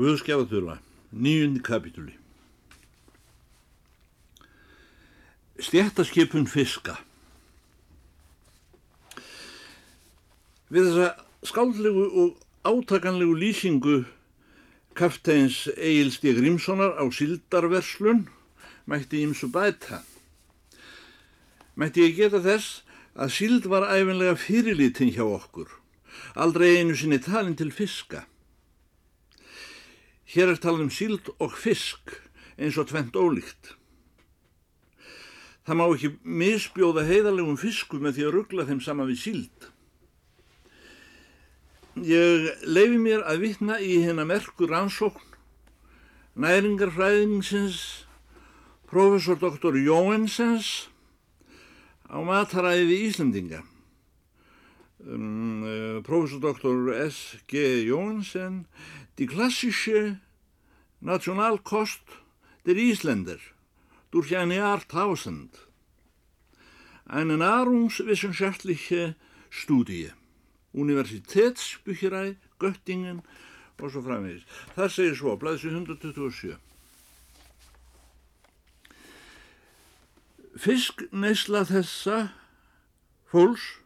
Guðskjáðurla, nýjundi kapitúli. Stjættaskipun fiska. Við þessa skáldlegu og átakanlegu lýsingu kafteins Egil Stíg Grímssonar á Sildarverslun mætti ímsu bæta. Mætti ég geta þess að Sild var æfinlega fyrirlítinn hjá okkur, aldrei einu sinni talin til fiska. Hér er talað um síld og fisk eins og tvent ólíkt. Það má ekki misbjóða heiðarlegum fisku með því að ruggla þeim sama við síld. Ég leifi mér að vitna í hennar merkur rannsókn næringarfræðingsins professor Dr. Jóensens á mataræði Íslandinga. Um, uh, professor Dr. S.G. Jóensen Die klassische Nationalkost der Isländer durch ein Jahrtausend. Eine nahrungswissenschaftliche Studie. Universitätsbücherei, Göttingen og svo framvegis. Það segir svo, blæðis 127. Fiskneisla þessa fólks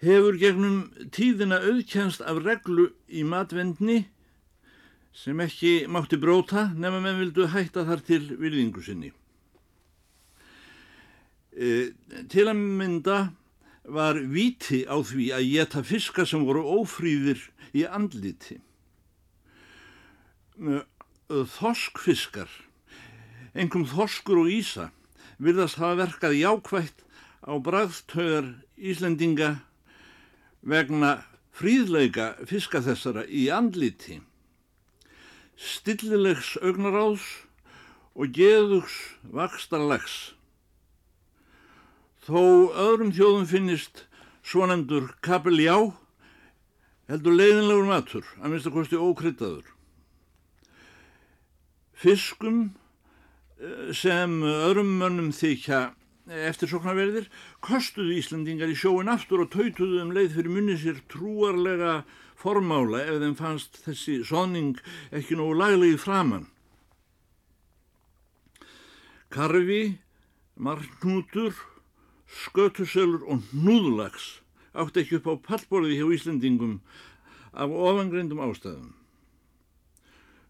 hefur gegnum tíðina auðkjænst af reglu í matvendni sem ekki mátti bróta nema menn vildu hætta þar til virðingu sinni. E, til að mynda var viti á því að geta fiska sem voru ófrýðir í andliti. Þorskfiskar, engum þorskur og ísa, virðast hafa verkað jákvægt á bræðstöðar Íslendinga vegna fríðleika fiska þessara í andliti, stillilegs augnaráðs og geðugs vakstarlegs. Þó öðrum þjóðum finnist svonendur kapeljá heldur leiðinlegur matur, að minnst að kosti ókryttaður. Fiskum eh, sem öðrum mönnum þykja eftir soknaverðir kostuðu Íslandingar í sjóin aftur og tautuðu um leið fyrir munni sér trúarlega formála ef þeim fannst þessi soning ekki nógu laglegi framann. Karfi, margnútur, skötuselur og núðlags átti ekki upp á pallborði hjá Íslandingum af ofangrindum ástæðum.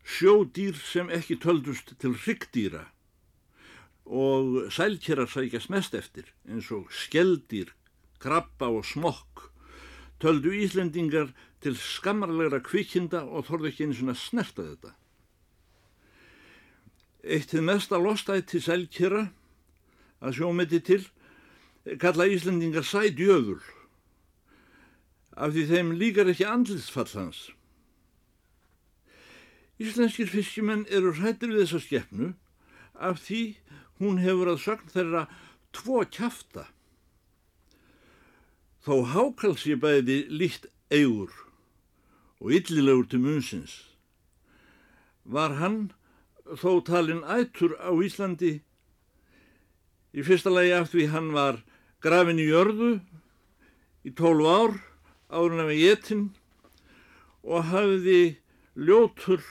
Sjódýr sem ekki töldust til ryggdýra og sælkerar sækjast mest eftir eins og skeldýr, krabba og smokk töldu Íslendingar til skammarlegra kvikinda og þorðu ekki eins og snerta þetta. Eitt til mesta lostætti sælkera að sjómeti til kalla Íslendingar sædjöful af því þeim líkar ekki andlisfall hans. Íslenskir fiskimenn eru hrættir við þessa skeppnu af því hún hefur að sögn þeirra tvo kjafta. Þó hákals ég bæði líkt eigur og yllilegur til munsins. Var hann þó talinn ættur á Íslandi í fyrsta lagi af því hann var grafin í jörðu í tólf ár árun af getinn og hafiði ljótur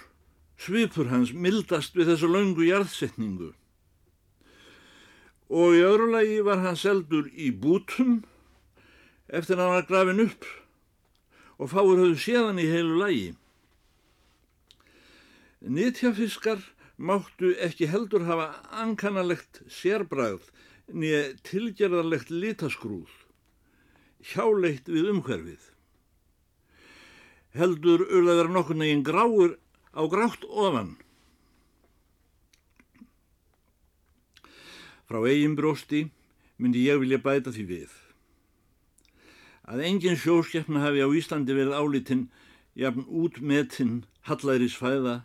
svipur hans mildast við þessu laungu jarðsetningu og í öðru lagi var hann seldur í bútum eftir að hann var grafin upp og fáur höfðu séðan í heilu lagi. Nýttjafiskar máttu ekki heldur hafa ankannalegt sérbræð nýja tilgerðarlegt litaskrúð, hjáleitt við umhverfið. Heldur urðaður nokkur neginn gráur á grátt ofan Frá eigin brósti myndi ég vilja bæta því við. Að engin sjóskeppna hafi á Íslandi verið álitinn jafn útmetinn hallæris fæða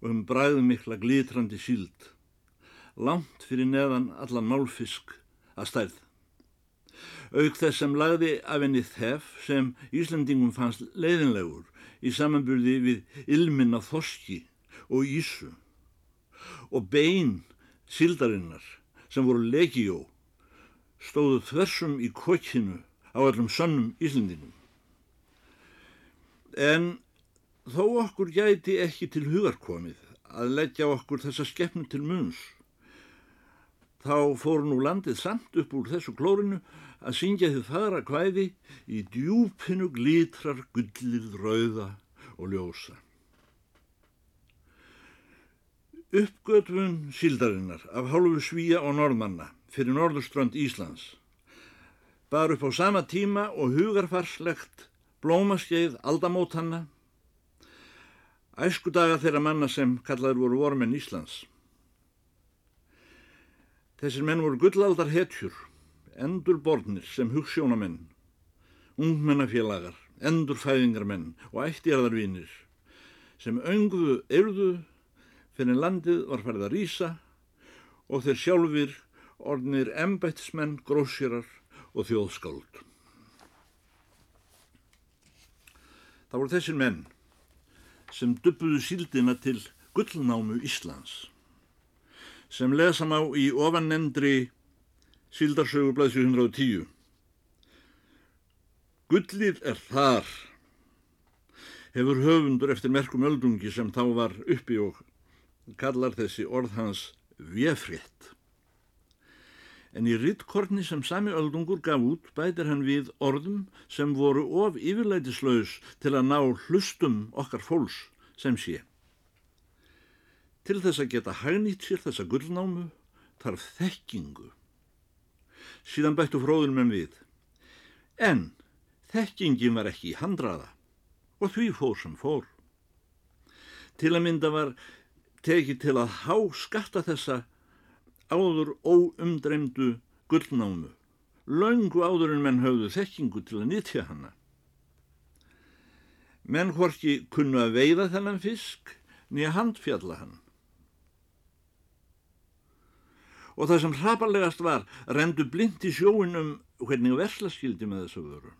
og um bræðum mikla glitrandi síld. Langt fyrir neðan allan málfisk að stærð. Auk þess sem lagði af henni þef sem Íslandingum fannst leiðinlegur í samanburði við ilminna þoski og ísu og bein síldarinnar sem voru legjó stóðu þversum í kokkinu á allum sannum Íslendingum. En þó okkur gæti ekki til hugarkomið að leggja okkur þessa skeppnu til munns, þá fór nú landið samt upp úr þessu klórinu að syngja þið fara kvæði í djúpinu glítrar gullið rauða og ljósa. Uppgötvun síldarinnar af hálfu svíja og norðmanna fyrir norðurströnd Íslands bar upp á sama tíma og hugarfarslegt blómaskeið aldamótanna æsku daga þeirra manna sem kallaður voru vormenn Íslands. Þessir menn voru gullaldar hetjur, endur borðnir sem hugssjónamenn, ungmennafélagar, endur fæðingarmenn og ættjarðarvinir sem önguðu erðu fyrir landið var farið að rýsa og þeir sjálfur orðnir embættismenn, grósjurar og þjóðskáld. Það voru þessir menn sem dubbuðu síldina til gullnámu Íslands sem lesa má í ofannendri síldarsögublaðs 110. Gullið er þar, hefur höfundur eftir merkum öldungi sem þá var uppi og kallar þessi orð hans vefrétt. En í rittkorni sem sami öldungur gaf út bætir hann við orðum sem voru of yfirleitislaus til að ná hlustum okkar fólks sem sé. Til þess að geta hagnýtt sér þessa gullnámu þarf þekkingu. Síðan bættu fróðunum en við. En þekkingin var ekki í handraða og því fór sem fór. Til að mynda var tekið til að há skatta þessa áður óumdreymdu gullnámu, laungu áður en menn höfðu þekkingu til að nýtja hana. Menn hvorki kunnu að veiða þennan fisk nýja handfjalla hann. og það sem hraparlegast var rendu blind í sjóin um hvernig verslaskildi með þessu vöru.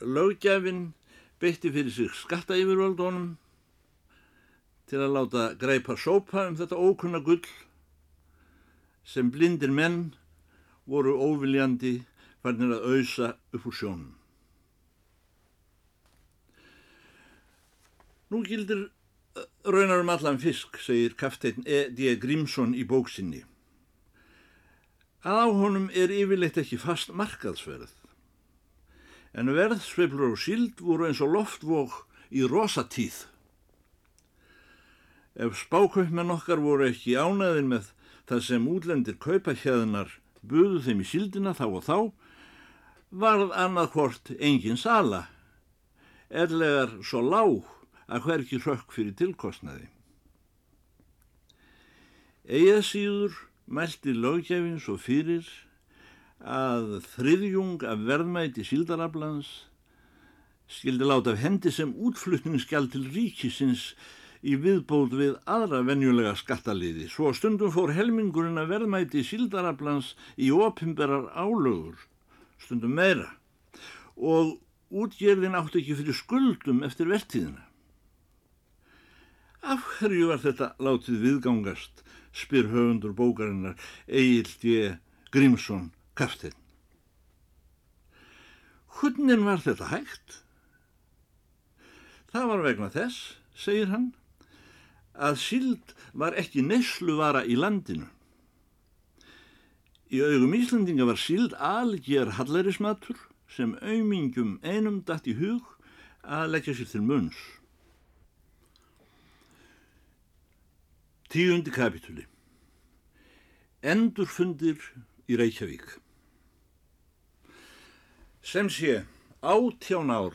Laugjafinn beitti fyrir sig skatta yfirvöldunum til að láta greipa sópa um þetta ókunna gull sem blindir menn voru óviljandi farnir að auðsa upp úr sjónum. Nú gildir Raunar um allan fisk, segir kafteinn E.D. Grímsson í bóksinni. Að á honum er yfirleitt ekki fast markaðsverð. En verðsveiflur og síld voru eins og loftvók í rosatíð. Ef spákaupmenn okkar voru ekki ánæðin með það sem útlendir kaupahjæðinar buðu þeim í síldina þá og þá, varð annað hvort engin sala, erlegar svo lág að hverki hrökk fyrir tilkostnaði. Egið síður mælti lögjafinn svo fyrir að þriðjung af verðmæti síldaraflans skildi láta af hendi sem útflutningsgjald til ríkisins í viðbóð við aðra venjulega skattaliði. Svo stundum fór helmingurinn að verðmæti síldaraflans í opimberar álögur, stundum meira, og útgerðin átti ekki fyrir skuldum eftir vertíðina. Af hverju var þetta látið viðgangast, spyr höfundur bókarinnar Egil D. Grímsson Kaftinn. Hvernig var þetta hægt? Það var vegna þess, segir hann, að síld var ekki nesluvara í landinu. Í augum Íslandinga var síld algjör hallærismatur sem auðmingum einum dætt í hug að leggja sér til munns. Tíundi kapitúli Endurfundir í Reykjavík Sem sé, átján ár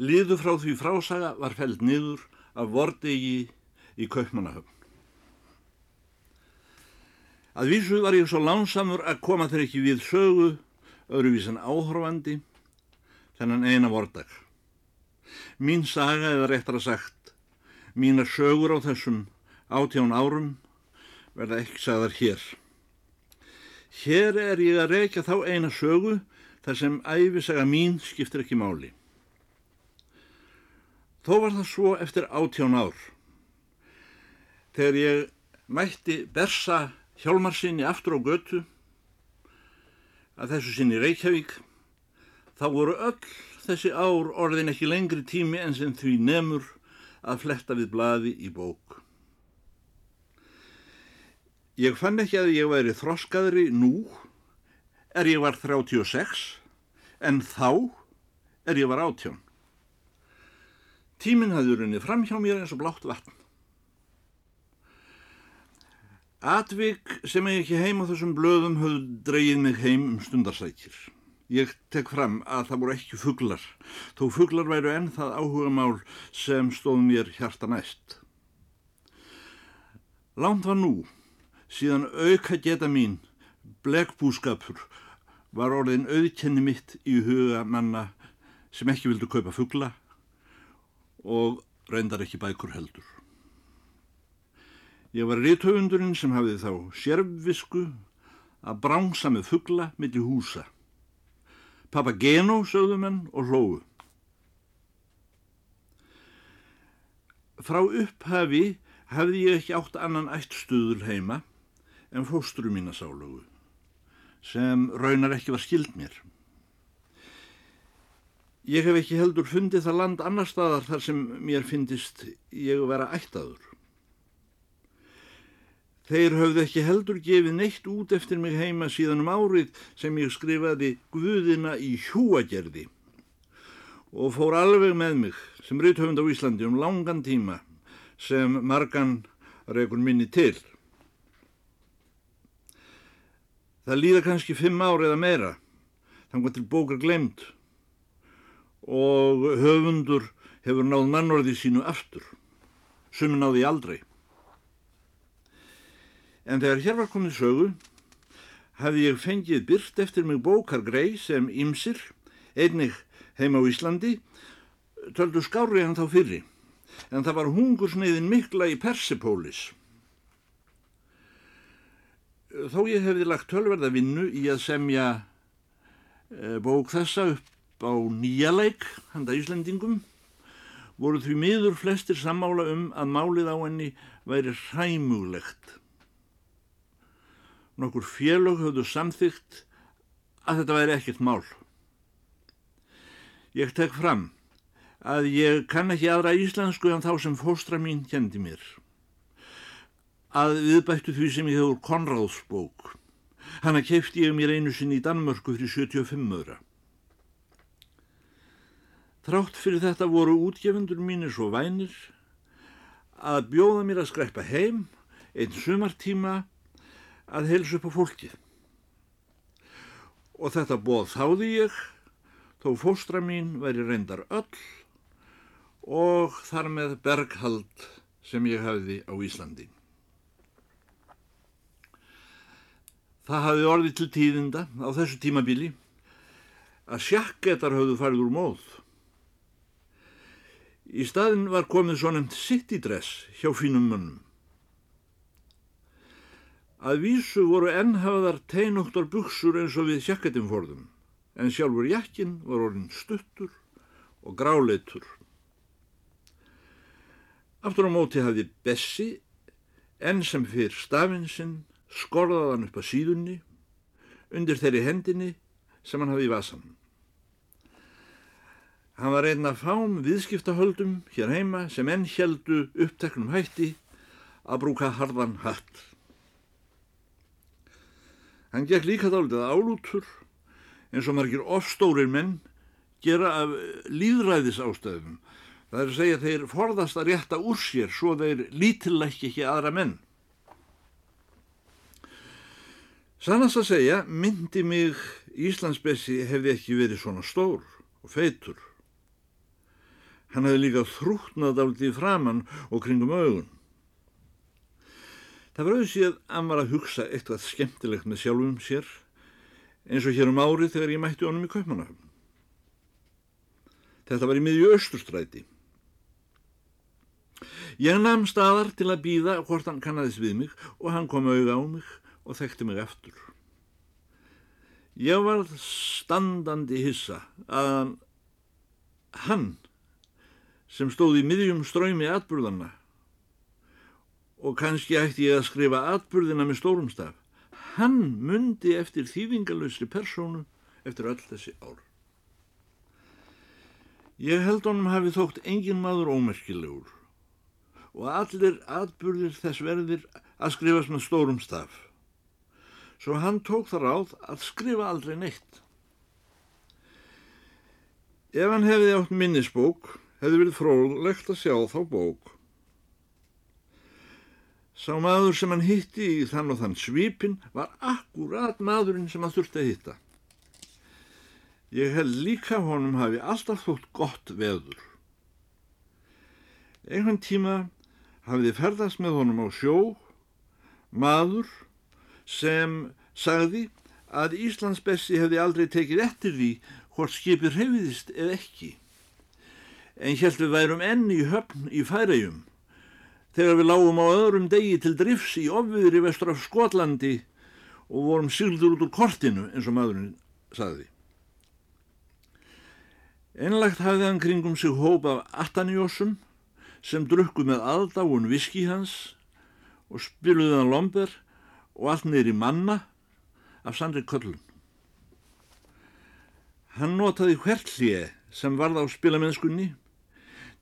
liðu frá því frásaga var fælt niður af vordegi í Kaupmannahöfn. Að vísu var ég svo lánsamur að koma þeir ekki við sögu öðruvísan áhorfandi þennan eina vordag. Mín saga eða réttar að sagt, mína sögur á þessum átján árum verða ekki sagðar hér. Hér er ég að reykja þá eina sögu þar sem æfisaga mín skiptir ekki máli. Þó var það svo eftir átján ár. Þegar ég mætti bersa hjálmarsinni aftur á götu að þessu sinni Reykjavík, Þá voru öll þessi ár orðin ekki lengri tími en sem því nemur að fletta við blaði í bók. Ég fann ekki að ég væri þroskaðri nú er ég var 36 en þá er ég var átjón. Tíminn hafði runnið fram hjá mér eins og blátt vatn. Atvik sem ég ekki heim á þessum blöðum höfðu dreyið mig heim um stundarsækir. Ég tek fram að það voru ekki fugglar, þó fugglar væru enn það áhuga mál sem stóð mér hjarta næst. Lánt var nú, síðan auka geta mín, blegbúskapur, var orðin auðkenni mitt í huga manna sem ekki vildu kaupa fuggla og reyndar ekki bækur heldur. Ég var rítöfundurinn sem hafið þá sérfvisku að bránsa með fuggla millir húsa. Papageno sögðu menn og hlóðu. Frá upphafi hafði ég ekki átt annan ættstuður heima en fóstru mína sálögu sem raunar ekki var skild mér. Ég hef ekki heldur fundið það land annar staðar þar sem mér finnist ég vera ættaður. Þeir höfðu ekki heldur gefið neitt út eftir mig heima síðan um árið sem ég skrifaði Guðina í hjúagerði og fór alveg með mig sem rauthöfund á Íslandi um langan tíma sem margan regur minni til. Það líða kannski fimm ár eða meira, þannig að bókar glemt og höfundur hefur náð mannorði sínu aftur, sem náði aldrei. En þegar hér var komið sögu, hafði ég fengið byrt eftir mig bókar grei sem ymsir, einnig heima á Íslandi, töldu skári hann þá fyrri. En það var hungursneiðin mikla í Persepólis. Þó ég hefði lagt tölverða vinnu í að semja e, bók þessa upp á nýjaleik, handa Íslandingum, voru því miður flestir sammála um að málið á henni væri hræmulegt nokkur félög höfðu samþygt að þetta væri ekkert mál. Ég tek fram að ég kann ekki aðra íslensku en þá sem fóstra mín kendi mér. Að viðbættu því sem ég hefur Konráðsbók. Hanna kefti ég mér einu sinn í Danmörku fyrir 75 öðra. Þrátt fyrir þetta voru útgefundur mínir svo vænir að bjóða mér að skræpa heim einn sumartíma að helsa upp á fólkið. Og þetta bóð þáði ég, þó fóstra mín væri reyndar öll og þar með berghald sem ég hafði á Íslandi. Það hafði orðið til tíðinda á þessu tímabili að sjakketar hafðu farið úr móð. Í staðin var komið svo nefnt citydress hjá fínum mönnum. Að vísu voru ennhafaðar teinóttar buksur eins og við sjakketum forðum, en sjálfur jakkin var orðin stuttur og gráleitur. Aftur á móti hafði Bessi, enn sem fyrr stafinsinn, skorðaðan upp að síðunni, undir þeirri hendinni sem hann hafði í vasan. Hann var einn af fám viðskiptahöldum hér heima sem enn heldu uppteknum hætti að brúka harðan hatt. Hann gekk líka dálitið álútur eins og margir ofstórir menn gera af líðræðis ástæðum. Það er að segja þeir forðast að rétta úr sér svo þeir lítillækki ekki aðra menn. Sannast að segja myndi mig Íslandsbessi hefði ekki verið svona stór og feitur. Hann hefði líka þrútnað dálitið framann og kringum augun. Það var auðvitað að hann var að hugsa eitthvað skemmtilegt með sjálfum sér eins og hér um árið þegar ég mætti honum í Kaupmannahöfn. Þetta var í miðju östustræti. Ég namn staðar til að býða hvort hann kannadist við mig og hann kom auða á mig og þekkti mig eftir. Ég var standandi hissa að hann sem stóð í miðjum ströymi atburðanna og kannski ætti ég að skrifa atburðina með stórum staf. Hann myndi eftir þývingalösri persónu eftir öll þessi ár. Ég held honum hafi þótt engin maður ómerkilegur og allir atbyrðir þess verðir að skrifast með stórum staf. Svo hann tók það ráð að skrifa aldrei neitt. Ef hann hefði átt minnisbók, hefði verið fróðlegt að sjá þá bók. Sá maður sem hann hitti í þann og þann svipin var akkurat maðurinn sem hann þurfti að hitta. Ég held líka honum hafi alltaf þótt gott veður. Einhvern tíma hafiði ferðast með honum á sjó, maður sem sagði að Íslands bessi hefði aldrei tekið eftir því hvort skipir hefiðist eða ekki. En helt við værum enn í höfn í færæjum þegar við lágum á öðrum degi til drifs í ofviðri vestur af Skotlandi og vorum syldur út úr kortinu eins og maðurinn saði. Einlagt hafði hann kringum sig hóp af attanjósum sem drukku með aðdáun viski hans og spiluði hann lomber og allt neyri manna af sandri köllun. Hann notaði hvert hlið sem varð á spilamennskunni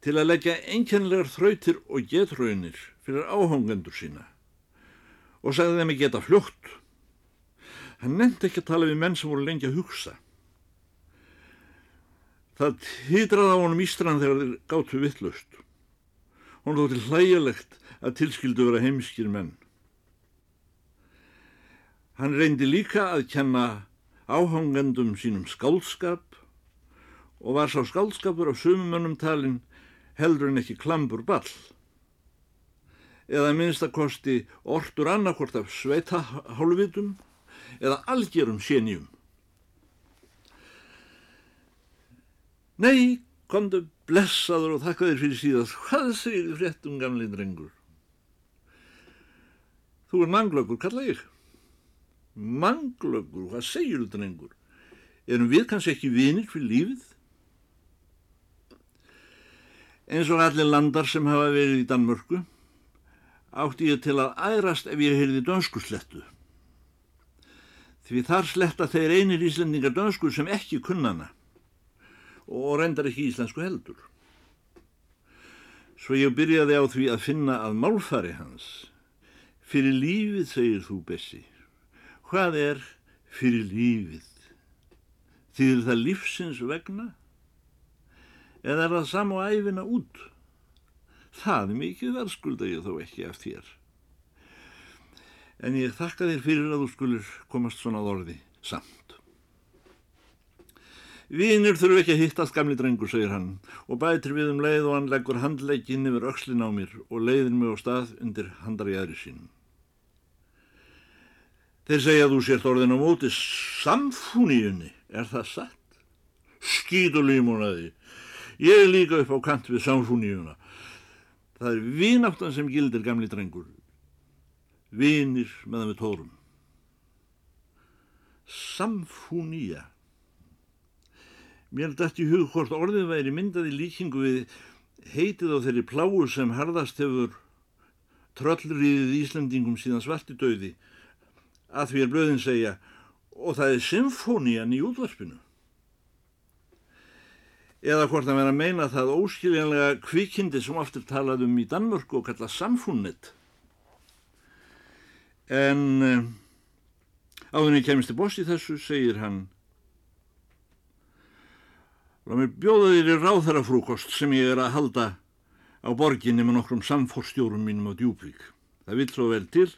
til að leggja einkennlegar þrautir og getraunir fyrir áhangendur sína og sagði þeim að geta fljótt. Hann nefndi ekki að tala við menn sem voru lengi að hugsa. Það hýtraði á honum ístran þegar þeir gáttu vittlust. Hún þótti hlægilegt að tilskildu vera heimskir menn. Hann reyndi líka að kenna áhangendum sínum skálskap og var sá skálskapur af sumumönnum talin heldur en ekki klambur ball. Eða minnstakosti ortur annarkort af sveitahálfitum eða algjörum sénjum. Nei, komdu blessaður og þakka þér fyrir síðast. Hvað segir þið fréttum gamli drengur? Þú er manglögur, kalla ég. Manglögur, hvað segir þú drengur? Erum við kannski ekki vinir fyrir lífið? Eins og allir landar sem hafa verið í Danmörku átti ég til að ærast ef ég heyrði dönsku slettu. Því þar sletta þeir einir íslendingar dönsku sem ekki kunnana og reyndar ekki íslensku heldur. Svo ég byrjaði á því að finna að málfari hans. Fyrir lífið, segir þú Bessi. Hvað er fyrir lífið? Þýðir það lífsins vegna? Eða er það sam og æfina út? Það mikið verðskulda ég þó ekki af þér. En ég þakka þér fyrir að þú skulur komast svona orði samt. Vínir þurfu ekki að hittast gamli drengur, segir hann, og bætir við um leið og hann leggur handleikinn yfir öxlin á mér og leiðir mig á stað undir handar í aðri sínum. Þeir segja að þú sért orðin á móti samfúníunni, er það satt? Skítulímunaði, Ég er líka upp á kant við samfúníuna. Það er vináttan sem gildir gamli drengur. Vinir meðan við tórum. Samfúnía. Mér dætt í hug hvort orðið væri myndað í líkingu við heitið á þeirri pláu sem harðast hefur tröllriðið Íslandingum síðan svartidauði að því er blöðin segja og það er symfónían í útvarpinu eða hvort að vera að meina það óskiljanlega kvikindi sem oftir talað um í Danmörku og kalla samfunnit. En uh, áðurinn ég kemist til boss í þessu, segir hann, Láð mér bjóða þér í ráðherrafrúkost sem ég er að halda á borginni með nokkrum samfórstjórum mínum á Djúbvík. Það vil svo vel til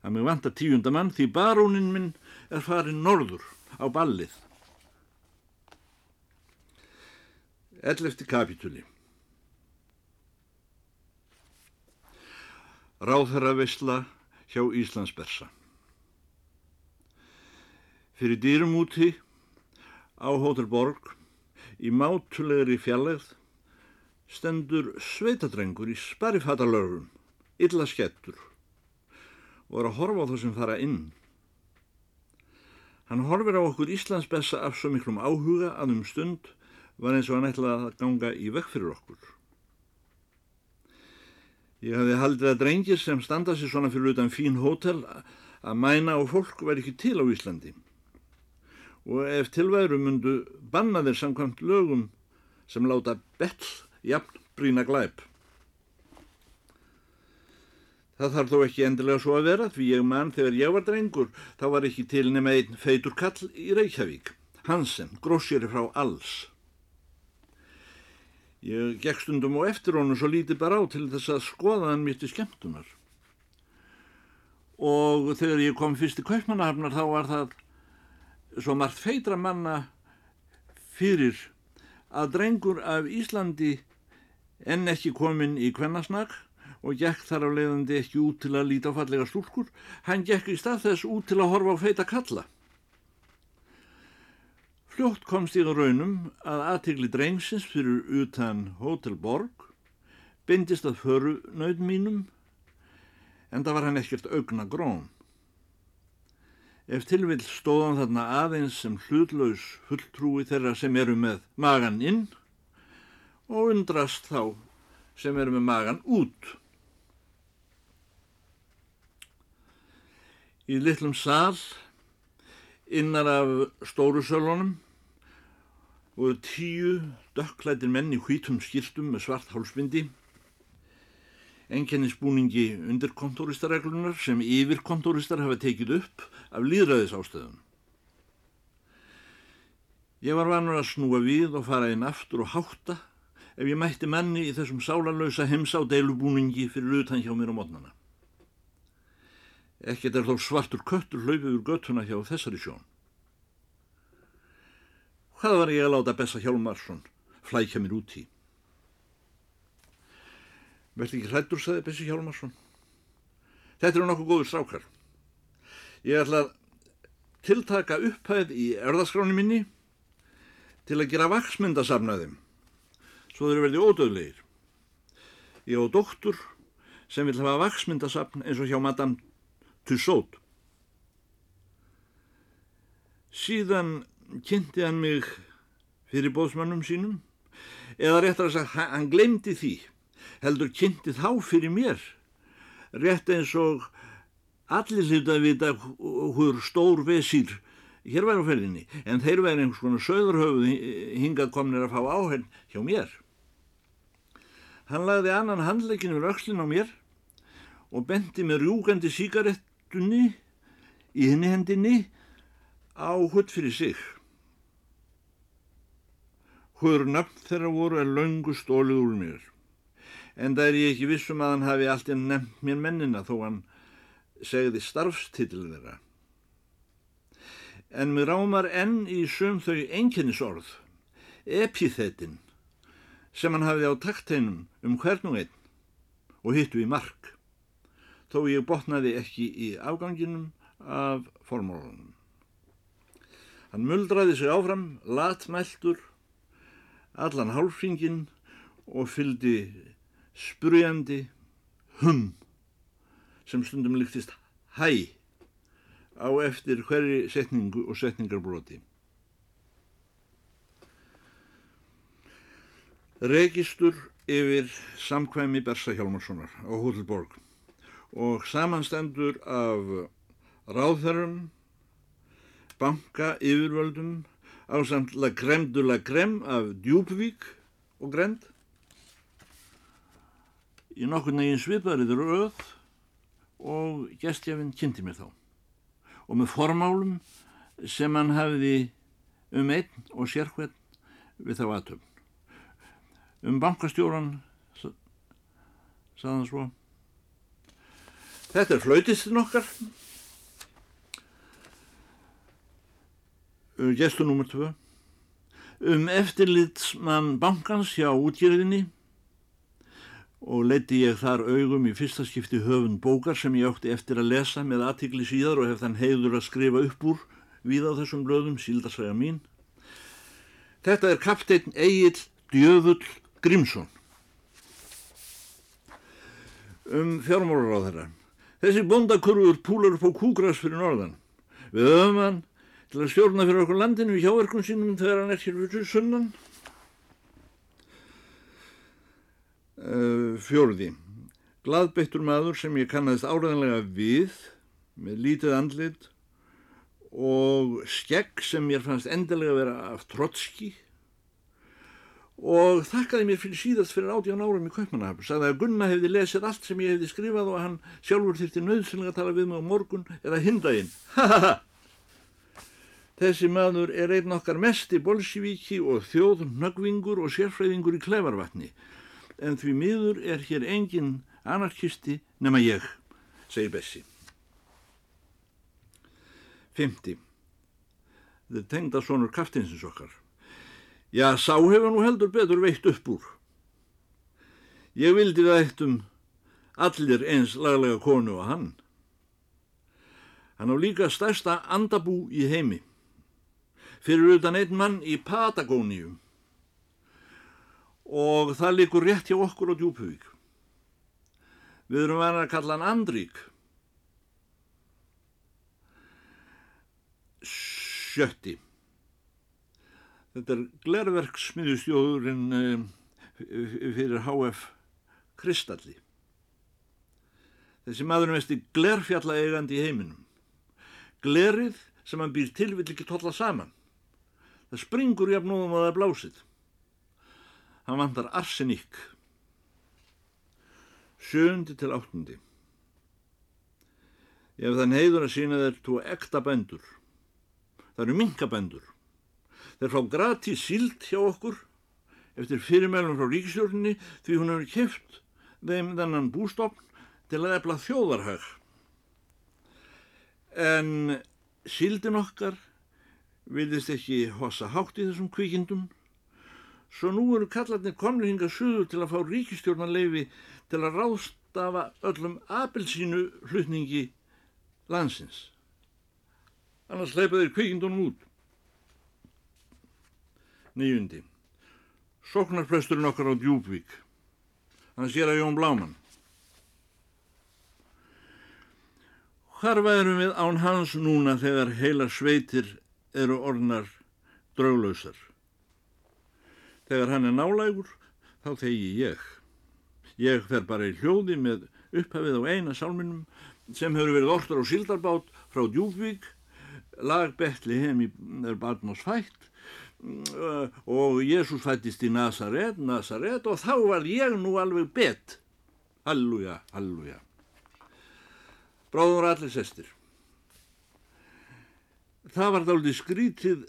að mig vantar tíunda mann því barónin minn er farin norður á ballið. Ellefti kapitúli Ráðherra Vesla hjá Íslandsbersa Fyrir dýrum úti á Hótelborg í mátulegri fjallegð stendur sveitadrengur í sparifatalörfum, illa skettur og er að horfa á það sem fara inn. Hann horfir á okkur Íslandsbessa af svo miklum áhuga að um stund var eins og hann ætlaði að ganga í vekk fyrir okkur. Ég hafði haldið að drengir sem standa sér svona fyrir utan fín hótel að mæna og fólk væri ekki til á Íslandi og ef tilværu mundu banna þeir samkvæmt lögum sem láta bell jafn brína glæp. Það þarf þó ekki endilega svo að vera því ég mann þegar ég var drengur þá var ekki til nema einn feitur kall í Reykjavík, Hansen, grósjari frá Alls. Ég gekk stundum og eftir honum svo lítið bara á til þess að skoða hann mér til skemmtunar. Og þegar ég kom fyrst í kaupmannahafnar þá var það svo margt feitra manna fyrir að drengur af Íslandi enn ekki komin í kvennasnakk og gekk þar á leiðandi ekki út til að líta á fallega stúlkur, hann gekk í stað þess út til að horfa á feita kalla. Fljótt komst ég á raunum að aðtegli drengsins fyrir utan Hotel Borg, bindist að föru nöð mínum, en það var hann ekkert augna grón. Ef tilvill stóðan þarna aðeins sem hlutlaus fulltrúi þeirra sem eru með magan inn og undrast þá sem eru með magan út. í litlum sál innar af stóru sölunum voru tíu dökklætir menn í hvítum skiltum með svart hálsbindi enkennisbúningi undir kontóristareglunar sem yfir kontóristar hafa tekið upp af líðræðis ástöðum. Ég var vanur að snúa við og fara inn aftur og hátta ef ég mætti manni í þessum sálarlausa heimsá deilubúningi fyrir utan hjá mér á mótnana. Ekkert er þó svartur köttur hlaupið úr göttuna hjá þessari sjón. Hvað var ég að láta Bessa Hjálmarsson flækja mér út í? Verði ekki hrættur, saði Bessi Hjálmarsson. Þetta eru nokkuð góður strákar. Ég ætla að tiltaka upphæð í erðaskráni minni til að gera vaksmyndasafnaðum svo þeir verði ódöðlegir. Ég á doktur sem vil hafa vaksmyndasafn eins og hjá Madame Tussaud. Síðan kynnti hann mig fyrir bóðsmannum sínum eða réttar að segja, hann glemdi því, heldur kynnti þá fyrir mér, rétt eins og allir hlutað að vita hver stór vesýr hér væri á ferðinni, en þeir væri einhvers konar söðurhöfuð hingað komnir að fá áhenn hjá mér. Hann lagði annan handleikin við rökslinn á mér og bendi með rjúgandi síkarett hendunni í henni hendinni á hutt fyrir sig. Hver nafn þeirra voru er laungu stólið úr mér, en það er ég ekki vissum að hann hafi alltaf nefnt mér mennina þó hann segði starfstitil þeirra. En mér rámar enn í sum þau einkennisorð, epithetin, sem hann hafi á takteinum um hvern og einn og hittu í mark þó ég botnaði ekki í afganginum af formálunum. Hann muldraði sig áfram, latmæltur, allan hálfringin og fyldi sprujandi hum sem stundum líktist hæ á eftir hverri setningu og setningarbroti. Registur yfir samkvæmi Bersa Hjalmarssonar á Húllborg og samanstendur af ráðherrum, banka, yfirvöldum, á samt La Crème de la Crème af Djúbvík og Grend. Í nokkur negin svipaðrið rauð og gestjafinn kynnti mér þá. Og með formálum sem hann hafiði um einn og sérhvern við þá aðtöfn. Um bankastjóran, saðan svo, Þetta er flautistinn okkar. Gæstu nummer 2. Um eftirlitsmann bankans hjá útgjörðinni og leiti ég þar augum í fyrsta skipti höfund bókar sem ég átti eftir að lesa með aðtikli síðar og hef þann heiður að skrifa upp úr við á þessum blöðum, síldarsæja mín. Þetta er kapteinn Egil Djöfull Grímsson um fjármólar á þeirra. Þessi bondakurfur púlar upp á kúgras fyrir norðan. Við höfum hann til að stjórna fyrir okkur landinu í hjáverkun sínum þegar hann er hér fyrir sunnan. Uh, fjórði. Gladbeittur maður sem ég kannast áræðanlega við með lítið andlit og skegg sem mér fannst endilega vera af trotski og þakkaði mér fyrir síðast fyrir átján árum í Kaupmannahafn, sagði að Gunna hefði lesið allt sem ég hefði skrifað og hann sjálfur þyrti nöðsynlega að tala við mig á morgun eða hindaginn. Ha ha ha! Þessi maður er einn okkar mest í Bolsjevíki og þjóð, nöggvingur og sérfræðingur í klefarvatni, en því miður er hér engin anarkisti nema ég, segir Bessi. 50. Þetta tengda svonur kaftinsins okkar. Já, sá hefur nú heldur betur veitt upp úr. Ég vildi það eitt um allir eins laglega konu og hann. Hann á líka stærsta andabú í heimi. Fyrir utan einn mann í Patagóníu. Og það likur rétt hjá okkur á Djúpuvík. Við erum verið að kalla hann Andrík. Sjötti. Þetta er glerverksmiðustjóðurinn eh, fyrir HF Kristalli. Þessi maður er mest í glerfjalla eigandi í heiminum. Glerið sem hann býr til vill ekki tolla saman. Það springur jafnóðum að það er blásið. Hann vantar arseník. Sjöndi til áttundi. Hef þann heiður að sína þeir tvo ekta bændur. Það eru minkabændur. Þeir fá gratis síld hjá okkur eftir fyrirmælum frá ríkistjórnini því hún hefur kæft þeim þennan bústofn til að efla þjóðarhag. En síldin okkar vilðist ekki hossa hátt í þessum kvikindum svo nú eru kallarnir komni hinga suður til að fá ríkistjórnarleifi til að ráðstafa öllum apelsínu hlutningi landsins. Annars leipa þeir kvikindunum út. Nýjundi. Soknarpresturinn okkar á Djúbvík. Hann sér að Jón Bláman. Hvar værum við án hans núna þegar heila sveitir eru orðnar drauglausar? Þegar hann er nálægur, þá þegi ég. Ég fer bara í hljóði með upphafið á eina sálminum sem hefur verið orður á Sildarbát frá Djúbvík, lag Betli heim er barn og svætt og Jésús fættist í Nazaret, Nazaret og þá var ég nú alveg bett. Halluja, halluja. Bráður allir sestir. Það var dálítið skrítið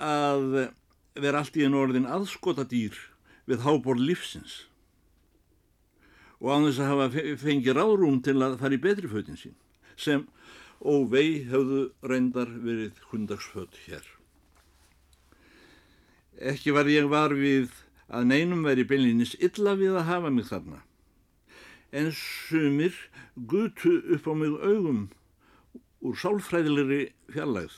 að vera allt í einu orðin aðskota dýr við hábor lífsins og án þess að hafa fengið ráðrúm til að fara í betri fötin sín sem óvei höfðu reyndar verið hundagsföt hér. Ekki var ég var við að neinum veri beinlinis illa við að hafa mig þarna. En sumir gutu upp á mig augum úr sálfræðilegri fjallæð.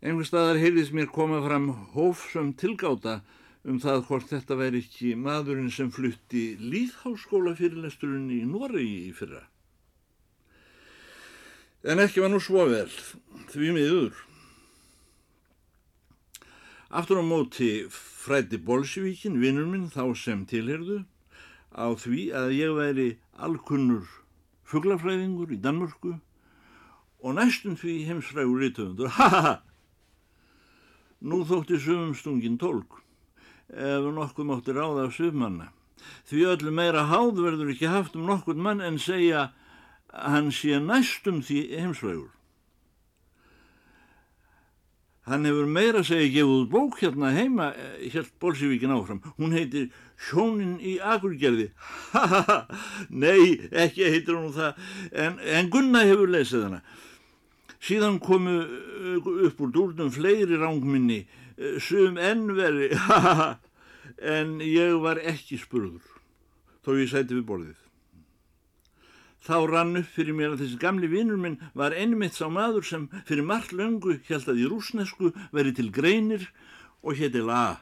Einhver staðar heyrðis mér koma fram hófsum tilgáta um það hvort þetta væri ekki maðurinn sem flutti líðháskóla fyrirlesturinn í Noregi í fyrra. En ekki var nú svo vel, því miður. Aftur á móti frætti Bolsjevíkin, vinnur minn, þá sem tilherðu, á því að ég væri alkunnur fugglafræðingur í Danmörku og næstum því heimsfrægur rítöfundur. Ha ha ha! Nú þótti sögumstungin tólk, ef nokkuð mátti ráða af sögmanna. Því öllu meira háð verður ekki haft um nokkuð mann en segja hann sé næstum því heimsfrægur. Hann hefur meira segja gefið út bók hérna heima, helt Bolsjevíkin áfram. Hún heitir Sjónin í Akurgerði. Ha ha ha, nei, ekki heitir hún það, en, en Gunna hefur lesið hana. Síðan komu upp úr dúrnum fleiri rángminni, sum ennveri, ha ha ha, en ég var ekki spurður, þó ég sæti við borðið. Þá rann upp fyrir mér að þessi gamli vinnur minn var einmitt sá maður sem fyrir margt löngu held að í rúsnesku veri til greinir og hétti La.